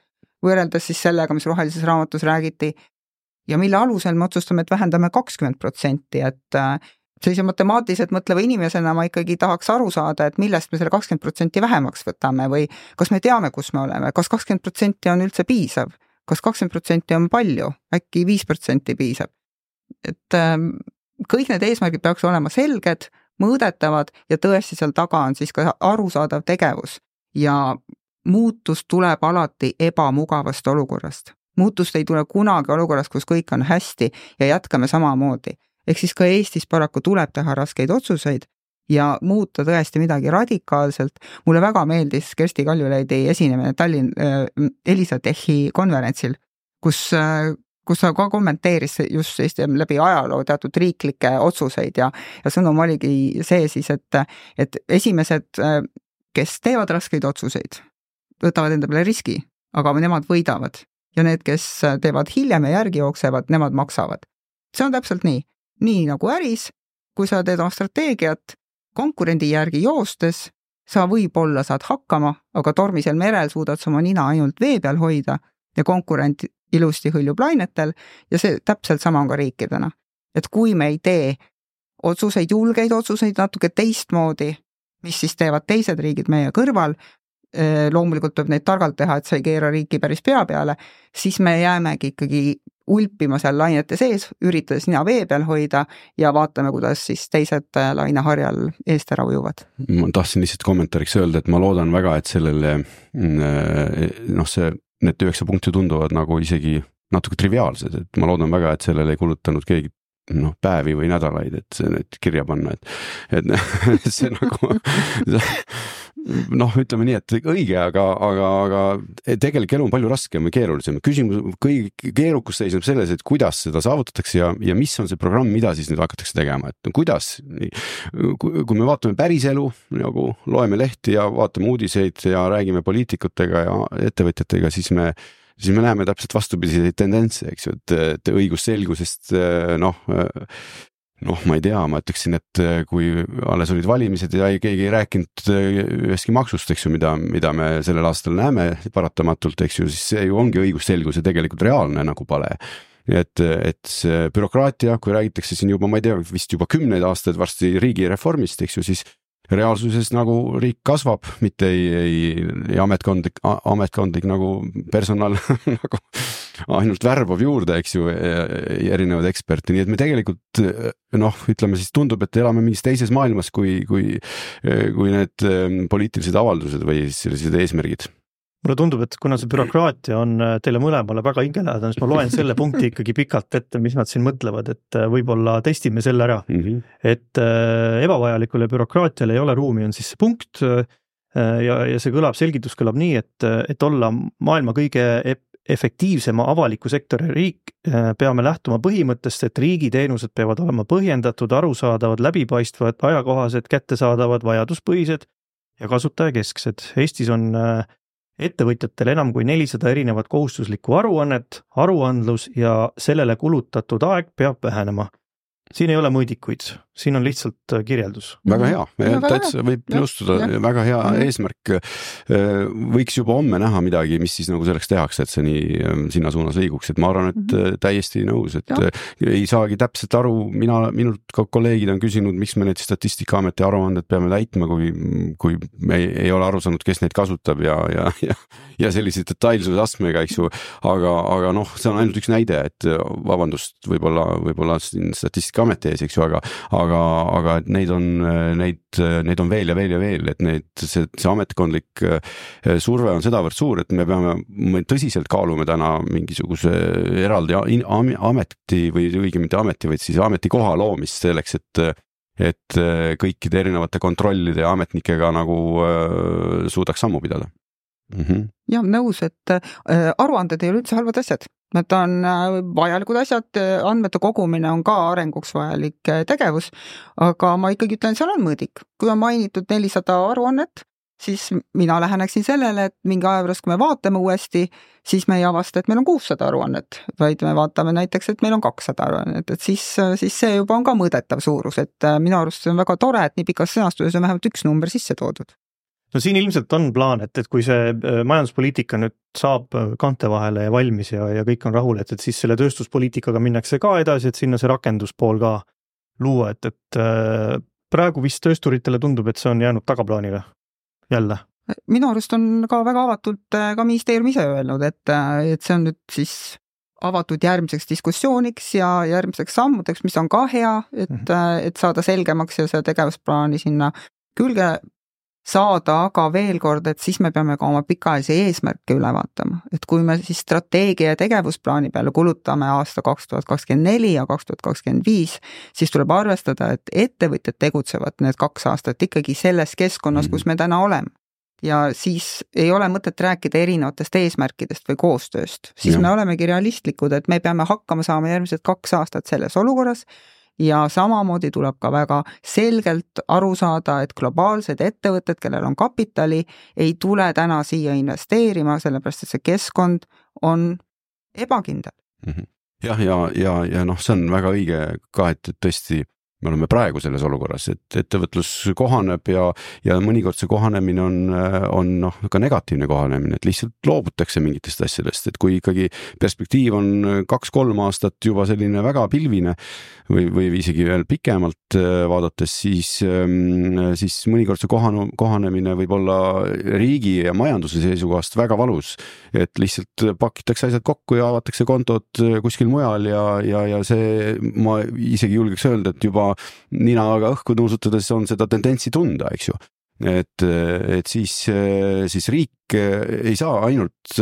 võrreldes siis sellega, mis rohelises raamatus räägiti ja mille alusel me otsustame, et vähendame kakskümmend protsenti, et sellise matemaatiliselt mõtleva inimesena ma ikkagi tahaks aru saada, et millest me selle kakskümmend protsenti vähemaks võtame või kas me teame, kus me oleme, kas kakskümmend protsenti on üldse piisav, kas kakskümmend protsenti on palju, äkki viis protsenti piisab? et ähm, kõik need eesmärgid peaks olema selged, mõõdetavad ja tõesti seal taga on siis ka arusaadav tegevus ja muutus tuleb alati ebamugavast olukorrast. muutust ei tule kunagi olukorrast, kus kõik on hästi ja jätkame samamoodi ehk siis ka Eestis paraku tuleb teha raskeid otsuseid ja muuta tõesti midagi radikaalselt. mulle väga meeldis Kersti Kaljulaidi esinemine Tallinn äh, Elisa Techi konverentsil, kus äh, kus ta ka kommenteeris just Eesti läbi ajaloo teatud riiklikke otsuseid ja, ja sõnum oligi see siis, et, et esimesed, äh, kes teevad raskeid otsuseid, võtavad enda peale riski, aga nemad võidavad ja need, kes teevad hiljem ja järgi jooksevad, nemad maksavad. see on täpselt nii nii nagu äris, kui sa teed oma strateegiat konkurendi järgi joostes, sa võib-olla saad hakkama, aga tormisel merel suudad sa oma nina ainult vee peal hoida ja konkurent ilusti hõljub lainetel ja see täpselt sama on ka riikidena. et kui me ei tee otsuseid, julgeid otsuseid natuke teistmoodi, mis siis teevad teised riigid meie kõrval, eh, loomulikult tuleb neid targalt teha, et sa ei keera riiki päris pea peale, siis me jäämegi ikkagi ulpima seal lainete sees, üritades nina vee peal hoida ja vaatame, kuidas siis teised äh, laineharjal eest ära ujuvad. ma tahtsin lihtsalt kommentaariks öelda, et ma loodan väga, et sellele mm, äh, noh, see, need üheksa punkti tunduvad nagu isegi natuke triviaalsed, et ma loodan väga, et sellele ei kulutanud keegi noh, päevi või nädalaid, et see nüüd kirja panna, et, et see nagu noh, ütleme nii, et õige, aga, aga, aga tegelik elu on palju raskem ja keerulisem. küsimus, kõige keerukus seisneb selles, et kuidas seda saavutatakse ja, ja mis on see programm, mida siis nüüd hakatakse tegema, et kuidas. kui me vaatame päriselu nagu loeme lehti ja vaatame uudiseid ja räägime poliitikutega ja ettevõtjatega, siis me siis me näeme täpselt vastupidiseid tendentse, eks ju, et, et õigusselgusest noh noh, ma ei tea, ma ütleksin, et äh, kui alles olid valimised ja ei, keegi ei rääkinud äh, ühestki maksust, eks ju, mida, mida me sellel aastal näeme paratamatult, eks ju, siis see ju ongi õigusselguse tegelikult reaalne nagu pale. Et, et see bürokraatia, kui räägitakse siin juba, ma ei tea, vist juba kümneid aastaid varsti riigireformist, eks ju, siis reaalsuses nagu riik kasvab, mitte ei, ei, ei ametkondlik, ametkondlik nagu personal nagu ainult värbab juurde, eks ju, erinevaid eksperte, nii et me tegelikult noh, ütleme siis tundub, et elame mingis teises maailmas, kui, kui, kui need poliitilised avaldused või sellised eesmärgid mulle tundub, et kuna see bürokraatia on äh, teile mõlemale väga hingelähedane, siis ma loen selle punkti ikkagi pikalt ette, mis nad siin mõtlevad, et äh, võib-olla testime selle ära mm. -hmm. et äh, ebavajalikule bürokraatiale ei ole ruumi, on siis see punkt ja, ja see kõlab, selgitus kõlab nii, et, et olla maailma kõige efektiivsema avaliku sektori riik, peame lähtuma põhimõttest, et riigiteenused peavad olema põhjendatud, arusaadavad, läbipaistvad, ajakohased, kättesaadavad, vajaduspõhised ja kasutajakesksed. Eestis on äh, ettevõtjatel enam kui nelisada erinevat kohustuslikku aruannet, aruandlus ja sellele kulutatud aeg peab vähenema siin ei ole mõõdikuid, siin on lihtsalt äh, kirjeldus. väga hea, täitsa võib nõustuda, väga hea mm -hmm. eesmärk. Äh, võiks juba homme näha midagi, mis siis nagu selleks tehakse, et see nii ähm, sinna suunas liiguks, et ma arvan, et mm -hmm. täiesti nõus, et ja. ei saagi täpselt aru, mina, minult ka kolleegid on küsinud, miks me need Statistikaameti aruanded peame täitma, kui, kui me ei, ei ole aru saanud, kes neid kasutab ja, ja, ja, ja sellise detailsuse astmega, eks ju. aga, aga noh, see on ainult üks näide, et vabandust, võib-olla, võib-olla siin statistika Statistikaameti ees, eks ju, aga, aga, aga et neid on, neid, neid on veel ja veel ja veel, et need, see, see ametkondlik eh, surve on sedavõrd suur, et me peame, me tõsiselt kaalume täna mingisuguse eraldi ameti või õigemini mitte ameti, vaid siis ametikoha loomist selleks, et et kõikide erinevate kontrollide ja ametnikega nagu äh, suudaks sammu pidada mm. -hmm. ja nõus, et aruanded ei ole üldse halvad asjad, Need on äh, vajalikud asjad, andmete kogumine on ka arenguks vajalik äh, tegevus, aga ma ikkagi ütlen, seal on mõõdik. kui on mainitud nelisada aruannet, siis mina läheneksin sellele, et mingi aja pärast, kui me vaatame uuesti, siis me ei avasta, et meil on kuussada aruannet, vaid me vaatame näiteks, et meil on kakssada aruannet, et siis, siis see juba on ka mõõdetav suurus, et äh, minu arust see on väga tore, et nii pikas sõnastuses on vähemalt üks number sisse toodud no siin ilmselt on plaan, et, et kui see äh, majanduspoliitika nüüd saab äh, kaante vahele ja valmis ja, ja kõik on rahul, et, et siis selle tööstuspoliitikaga minnakse ka edasi, et sinna see rakenduspool ka luua, et, et äh, praegu vist töösturitele tundub, et see on jäänud tagaplaanile jälle. minu arust on ka väga avatult ka ministeerium ise öelnud, et, et see on nüüd siis avatud järgmiseks diskussiooniks ja järgmiseks sammudeks, mis on ka hea, et mm, -hmm. et saada selgemaks ja seda tegevusplaani sinna külge saada, aga veel kord, et siis me peame ka oma pikaajalisi eesmärke üle vaatama, et kui me siis strateegia ja tegevusplaani peale kulutame aasta kaks tuhat kakskümmend neli ja kaks tuhat kakskümmend viis, siis tuleb arvestada, et ettevõtjad tegutsevad need kaks aastat ikkagi selles keskkonnas, kus me täna oleme. Ja siis ei ole mõtet rääkida erinevatest eesmärkidest või koostööst, siis ja. me olemegi realistlikud, et me peame hakkama saama järgmised kaks aastat selles olukorras ja samamoodi tuleb ka väga selgelt aru saada, et globaalsed ettevõtted, kellel on kapitali, ei tule täna siia investeerima, sellepärast et see keskkond on ebakindel mm. -hmm. jah, ja, ja, ja, ja noh, see on väga õige ka, et, et tõesti me oleme praegu selles olukorras, et ettevõtlus kohaneb ja, ja mõnikord see kohanemine on, on noh, ka negatiivne kohanemine, et lihtsalt loobutakse mingitest asjadest, et kui ikkagi perspektiiv on kaks-kolm aastat juba selline väga pilvine või, või isegi veel pikemalt äh, vaadates, siis, ähm, siis mõnikord see kohanu, kohanemine võib olla riigi ja majanduse seisukohast väga valus. et lihtsalt pakitakse asjad kokku ja avatakse kontod kuskil mujal ja, ja, ja see, ma isegi julgeks öelda, et juba ninaga õhku nuusutades on seda tendentsi tunda, eks ju et, et siis, siis riik ei saa ainult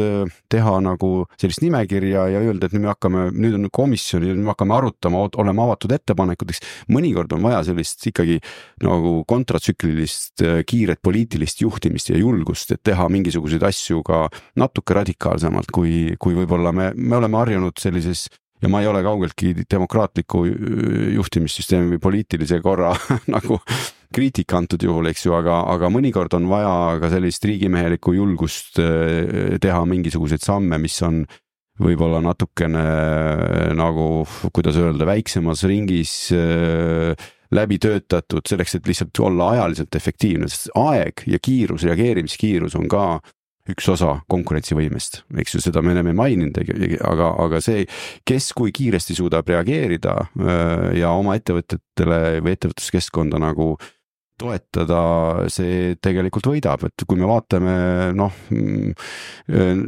teha nagu sellist nimekirja ja öelda, et nüüd me hakkame, nüüd on komisjon ja nüüd me hakkame arutama, olema avatud ettepanekuteks. mõnikord on vaja sellist ikkagi nagu kontratsüklilist kiiret poliitilist juhtimist ja julgust, et teha mingisuguseid asju ka natuke radikaalsemalt, kui, kui võib-olla me, me oleme harjunud sellises ja ma ei ole kaugeltki demokraatliku juhtimissüsteemi või poliitilise korra nagu kriitik antud juhul, eks ju, aga, aga mõnikord on vaja ka sellist riigimehelikku julgust äh, teha mingisuguseid samme, mis on võib-olla natukene äh, nagu, kuidas öelda, väiksemas ringis äh, läbi töötatud selleks, et lihtsalt olla ajaliselt efektiivne, sest aeg ja kiirus, reageerimiskiirus on ka üks osa konkurentsivõimest, eks ju, seda me oleme maininud, aga, aga see, kes kui kiiresti suudab reageerida ja oma ettevõtetele või ettevõtluskeskkonda nagu toetada, see tegelikult võidab, et kui me vaatame noh, mm,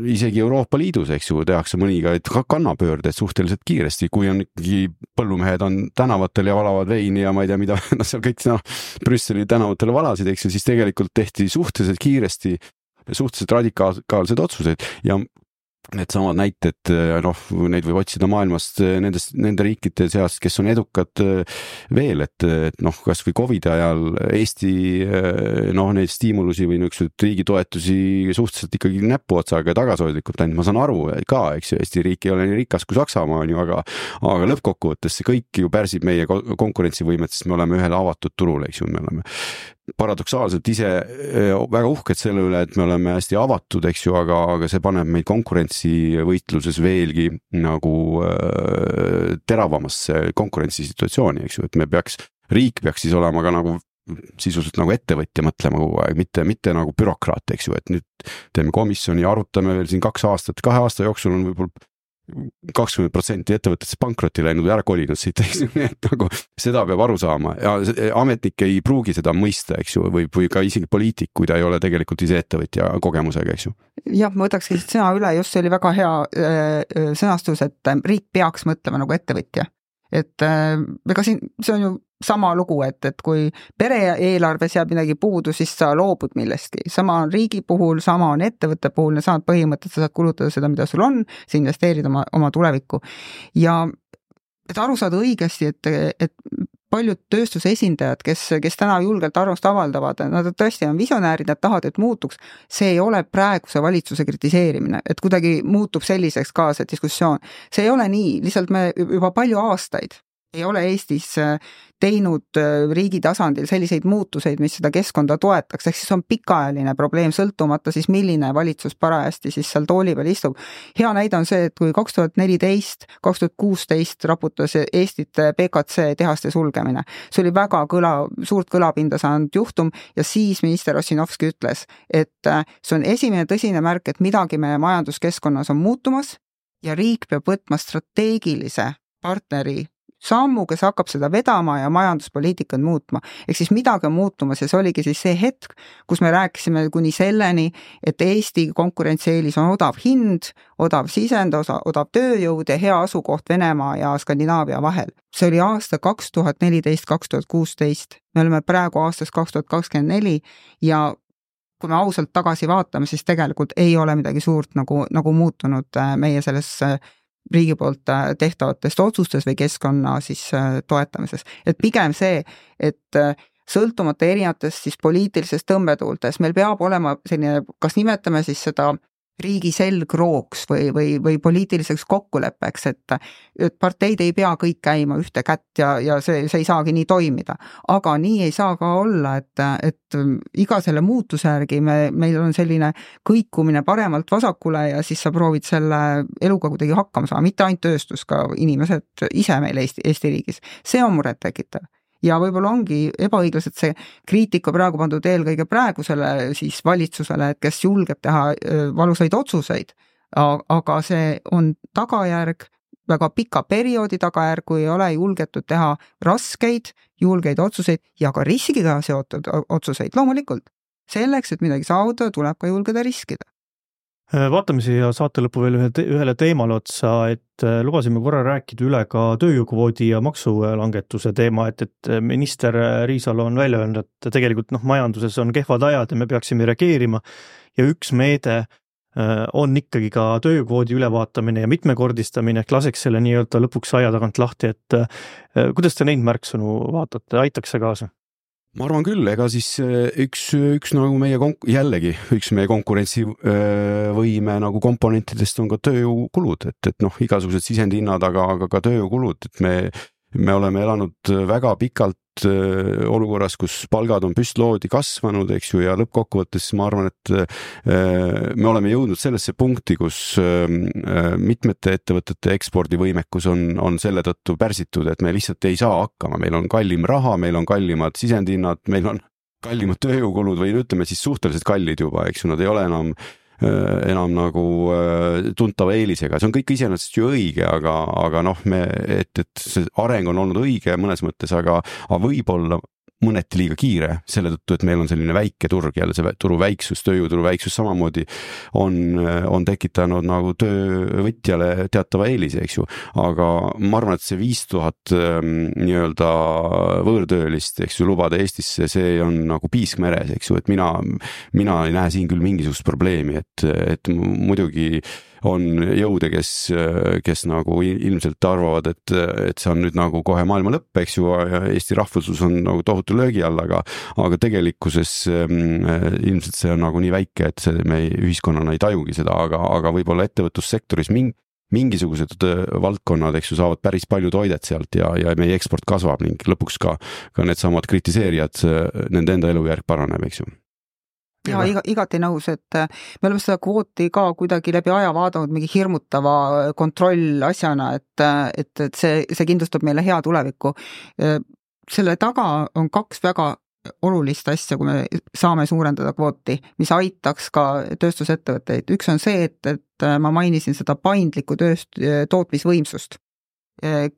isegi Euroopa Liidus, eks ju, tehakse mõningaid kannapöördeid suhteliselt kiiresti, kui on ikkagi põllumehed on tänavatel ja valavad veini ja ma ei tea, mida noh, seal kõik noh, Brüsseli tänavatel valasid, eks ju, siis tegelikult tehti suhteliselt kiiresti suhteliselt radikaalseid otsuseid ja needsamad näited, noh, neid võib otsida maailmast nendest, nende riikide seast, kes on edukad veel, et, et noh, kasvõi Covidi ajal Eesti noh, neid stiimulusi või niisuguseid riigi toetusi suhteliselt ikkagi näpuotsaga ja tagasihoidlikult andnud, ma saan aru ka, eks ju, Eesti riik ei ole nii rikas kui Saksamaa on ju, aga aga lõppkokkuvõttes see kõik ju pärsib meie konkurentsivõimet, sest me oleme ühel avatud turul, eks ju, me oleme paradoksaalselt ise eh, väga uhked selle üle, et me oleme hästi avatud, eks ju, aga, aga see paneb meid konkurentsivõitluses veelgi nagu äh, teravamasse konkurentsisituatsiooni, eks ju, et me peaks, riik peaks siis olema ka nagu sisuliselt nagu ettevõtja mõtlema kogu aeg, mitte, mitte nagu bürokraat, eks ju, et nüüd teeme komisjoni, arutame veel siin kaks aastat, kahe aasta jooksul on võib-olla kakskümmend protsenti ettevõtetest pankrotti läinud või ära kolinud siit, eks ju, nii et nagu seda peab aru saama ja ametnik ei pruugi seda mõista, eks ju, või, või ka isegi poliitik, kui ta ei ole tegelikult ise ettevõtja kogemusega, eks ju. jah, ma võtakski siit sõna üle, just see oli väga hea äh, sõnastus, et riik peaks mõtlema nagu ettevõtja. Et äh, ega siin, see on ju sama lugu, et, et kui pere eelarves jääb midagi puudu, siis sa loobud millestki. sama on riigi puhul, sama on ettevõtte puhul, needsamad põhimõtted, sa saad kulutada seda, mida sul on, sa investeerid oma, oma tulevikku. ja et aru saada õigesti, et, et paljud tööstuse esindajad, kes, kes täna julgelt arvamust avaldavad, nad tõesti on visionäärid, nad tahavad, et muutuks. see ei ole praeguse valitsuse kritiseerimine, et kuidagi muutub selliseks ka see diskussioon. see ei ole nii, lihtsalt me juba palju aastaid ei ole Eestis äh, teinud äh, riigi tasandil selliseid muutuseid, mis seda keskkonda toetaks, ehk siis on pikaajaline probleem, sõltumata siis milline valitsus parajasti siis seal tooli peal istub. hea näide on see, et kui kaks tuhat neliteist, kaks tuhat kuusteist raputas Eestit BKC tehaste sulgemine, see oli väga kõla, suurt kõlapinda saanud juhtum ja siis minister Ossinovski ütles, et äh, see on esimene tõsine märk, et midagi meie majanduskeskkonnas on muutumas ja riik peab võtma strateegilise partneri sammu, kes hakkab seda vedama ja majanduspoliitikat muutma. ehk siis midagi on muutumas ja see oligi siis see hetk, kus me rääkisime kuni selleni, et Eesti konkurentsieelis on odav hind, odav sisend, osa, odav tööjõud ja hea asukoht Venemaa ja Skandinaavia vahel. see oli aasta kaks tuhat neliteist, kaks tuhat kuusteist. me oleme praegu aastas kaks tuhat kakskümmend neli ja kui me ausalt tagasi vaatame, siis tegelikult ei ole midagi suurt nagu, nagu muutunud äh, meie selles äh, riigi poolt äh, tehtavatest otsustest või keskkonna siis äh, toetamises. et pigem see, et äh, sõltumata erinevatest siis poliitilistest tõmbetuultest, meil peab olema selline, kas nimetame siis seda riigi selgrooks või, või, või poliitiliseks kokkuleppeks, et et parteid ei pea kõik käima ühte kätt ja, ja see, see ei saagi nii toimida. aga nii ei saa ka olla, et, et iga selle muutuse järgi me, meil on selline kõikumine paremalt vasakule ja siis sa proovid selle eluga kuidagi hakkama saada, mitte ainult tööstus, ka inimesed ise meil Eesti, Eesti riigis. see on murettekitav ja võib-olla ongi ebaõiglaselt see kriitika praegu pandud eelkõige praegusele siis valitsusele, et kes julgeb teha valusaid otsuseid, aga see on tagajärg, väga pika perioodi tagajärg, kui ei ole julgetud teha raskeid, julgeid otsuseid ja ka riskiga seotud otsuseid, loomulikult. selleks, et midagi saavutada, tuleb ka julgeda riskida vaatame siia saate lõppu veel ühe, ühele teemale otsa, et äh, lubasime korra rääkida üle ka tööjõukvoodi ja maksulangetuse teema, et, et äh, minister Riisalo on välja öelnud, et tegelikult noh, majanduses on kehvad ajad ja me peaksime reageerima ja üks meede on ikkagi ka tööjõukvoodi ülevaatamine ja mitmekordistamine, ehk laseks selle nii-öelda lõpuks aia tagant lahti, et kuidas te neid märksõnu vaatate, aitaks see kaasa? Ma arvan küll, ega siis äh, üks, üks nagu meie konk-, jällegi üks meie konkurentsivõime äh, nagu komponentidest on ka tööjõukulud, et, et noh, igasugused sisendhinnad, aga, aga ka tööjõukulud, et me, me oleme elanud väga pikalt Äh, olukorras, kus palgad on püstloodi kasvanud, eks ju, ja lõppkokkuvõttes ma arvan, et äh, me oleme jõudnud sellesse punkti, kus ähm, äh, mitmete ettevõtete ekspordivõimekus on, on selle tõttu pärsitud, et me lihtsalt ei saa hakkama, meil on kallim raha, meil on kallimad sisendhinnad, meil on kallimad tööjõukulud või ütleme siis suhteliselt kallid juba, eks ju, nad ei ole enam enam nagu tuntava eelisega, see on kõik iseenesest ju õige, aga, aga noh, me, et, et see areng on olnud õige mõnes mõttes, aga, aga võib-olla mõneti liiga kiire selle tõttu, et meil on selline väike turg jälle see turu väiksus, tööjõuturu väiksus samamoodi on, on tekitanud nagu töövõtjale teatava eelise, eks ju. aga ma arvan, et see viis tuhat ähm, nii-öelda võõrtöölist, eks ju, lubada Eestisse, see on nagu piisk meres, eks ju, et mina, mina ei näe siin küll mingisugust probleemi, et, et muidugi on jõude, kes, kes nagu ilmselt arvavad, et, et see on nüüd nagu kohe maailma lõpp, eks ju, Eesti rahvuslus on nagu tohutu löögi all, aga aga tegelikkuses mm, ilmselt see on nagu nii väike, et see me ühiskonnana ei tajugi seda, aga, aga võib-olla ettevõtlussektoris mingi mingisugused valdkonnad, eks ju, saavad päris palju toidet sealt ja, ja meie eksport kasvab ning lõpuks ka, ka needsamad kritiseerijad, nende enda elujärg paraneb, eks ju ja iga, igati nõus, et äh, me oleme seda kvooti ka kuidagi läbi aja vaadanud mingi hirmutava äh, kontrollasjana, et, äh, et, et see, see kindlustab meile hea tuleviku. selle taga on kaks väga olulist asja, kui me saame suurendada kvooti, mis aitaks ka tööstusettevõtteid. üks on see, et, et ma mainisin seda paindlikku tööst-, tootmisvõimsust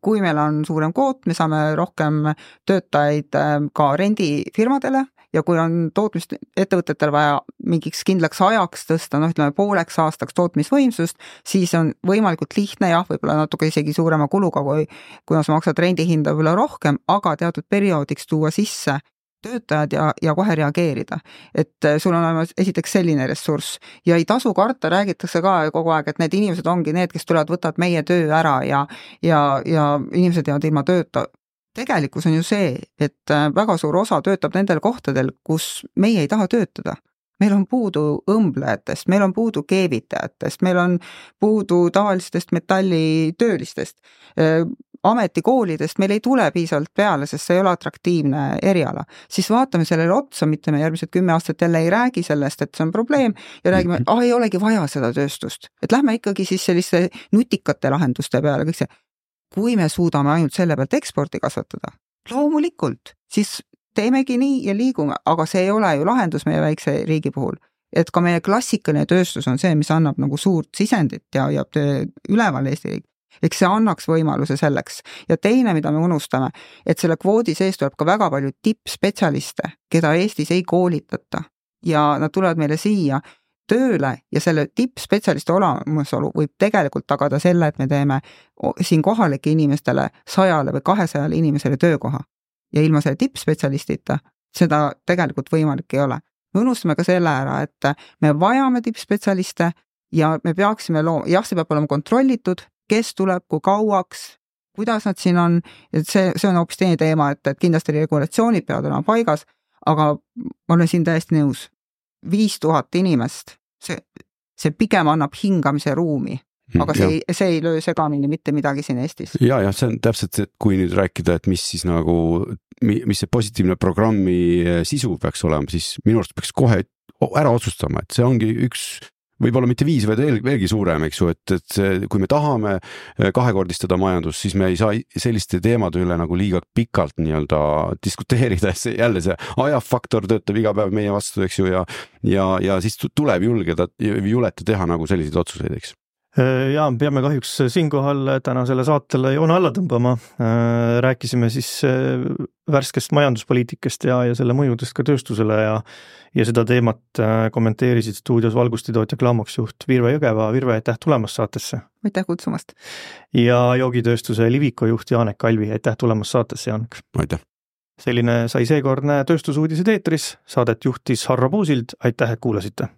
kui meil on suurem kvoot, me saame rohkem töötajaid ka rendifirmadele ja kui on tootmist ettevõtetel vaja mingiks kindlaks ajaks tõsta, noh, ütleme pooleks aastaks tootmisvõimsust, siis on võimalikult lihtne, jah, võib-olla natuke isegi suurema kuluga, kui kuna sa maksad rendihinda võib-olla rohkem, aga teatud perioodiks tuua sisse töötajad ja, ja kohe reageerida. et äh, sul on olemas esiteks selline ressurss ja ei tasu karta, räägitakse ka kogu aeg, et need inimesed ongi need, kes tulevad, võtavad meie töö ära ja ja, ja inimesed jäävad ilma tööta tegelikkus on ju see, et äh, väga suur osa töötab nendel kohtadel, kus meie ei taha töötada. meil on puudu õmblejatest, meil on puudu keevitajatest, meil on puudu tavalistest metallitöölistest. Äh, ametikoolidest meil ei tule piisavalt peale, sest see ei ole atraktiivne eriala. siis vaatame sellele otsa, mitte me järgmised kümme aastat jälle ei räägi sellest, et see on probleem ja räägime, ah ei olegi vaja seda tööstust. et lähme ikkagi siis selliste nutikate lahenduste peale, kõik see kui me suudame ainult selle pealt eksporti kasvatada, loomulikult, siis teemegi nii ja liigume, aga see ei ole ju lahendus meie väikse riigi puhul. et ka meie klassikaline tööstus on see, mis annab nagu suurt sisendit ja, ja üleval Eesti riik eks see annaks võimaluse selleks. ja teine, mida me unustame, et selle kvoodi sees tuleb ka väga palju tippspetsialiste, keda Eestis ei koolitata ja nad tulevad meile siia tööle ja selle tippspetsialisti olemasolu võib tegelikult tagada selle, et me teeme siin kohalike inimestele sajale või kahesajale inimesele töökoha. ja ilma selle tippspetsialistita seda tegelikult võimalik ei ole. me unustame ka selle ära, et me vajame tippspetsialiste ja me peaksime looma, jah, see peab olema kontrollitud, kes tuleb, kui kauaks, kuidas nad siin on, et see, see on hoopis teine teema, et, et kindlasti regulatsioonid peavad olema paigas, aga ma olen siin täiesti nõus. viis tuhat inimest see, see pigem annab hingamise ruumi hmm, aga see ei, see ei löö segamini mitte midagi siin Eestis. ja, jah, see on täpselt et kui nüüd rääkida, et mis siis nagu, mis see positiivne programmi sisu peaks olema, siis minu arust peaks kohe ära otsustama, et see ongi üks võib-olla mitte viis, vaid veel, veelgi suurem, eks ju, et, et kui me tahame eh, kahekordistada majandust, siis me ei saa selliste teemade üle nagu liiga pikalt nii-öelda diskuteerida, see jälle see ajafaktor töötab iga päev meie vastu, eks ju, ja ja, ja siis tuleb julgeda, juleta teha nagu selliseid otsuseid, eks ja peame kahjuks siinkohal tänasele saatele joone alla tõmbama. Äh, rääkisime siis äh, värskest majanduspoliitikast ja, ja selle mõjudest ka tööstusele ja ja seda teemat kommenteerisid stuudios valgustitootja Klamoks-juht Virve Jõgeva. Virve, aitäh tulemast saatesse! aitäh kutsumast! ja joogitööstuse Liviko juht Janek Alvi, aitäh tulemast saatesse, Janek! aitäh! selline sai seekordne Tööstusuudised eetris, saadet juhtis Harro Puusild, aitäh, et kuulasite!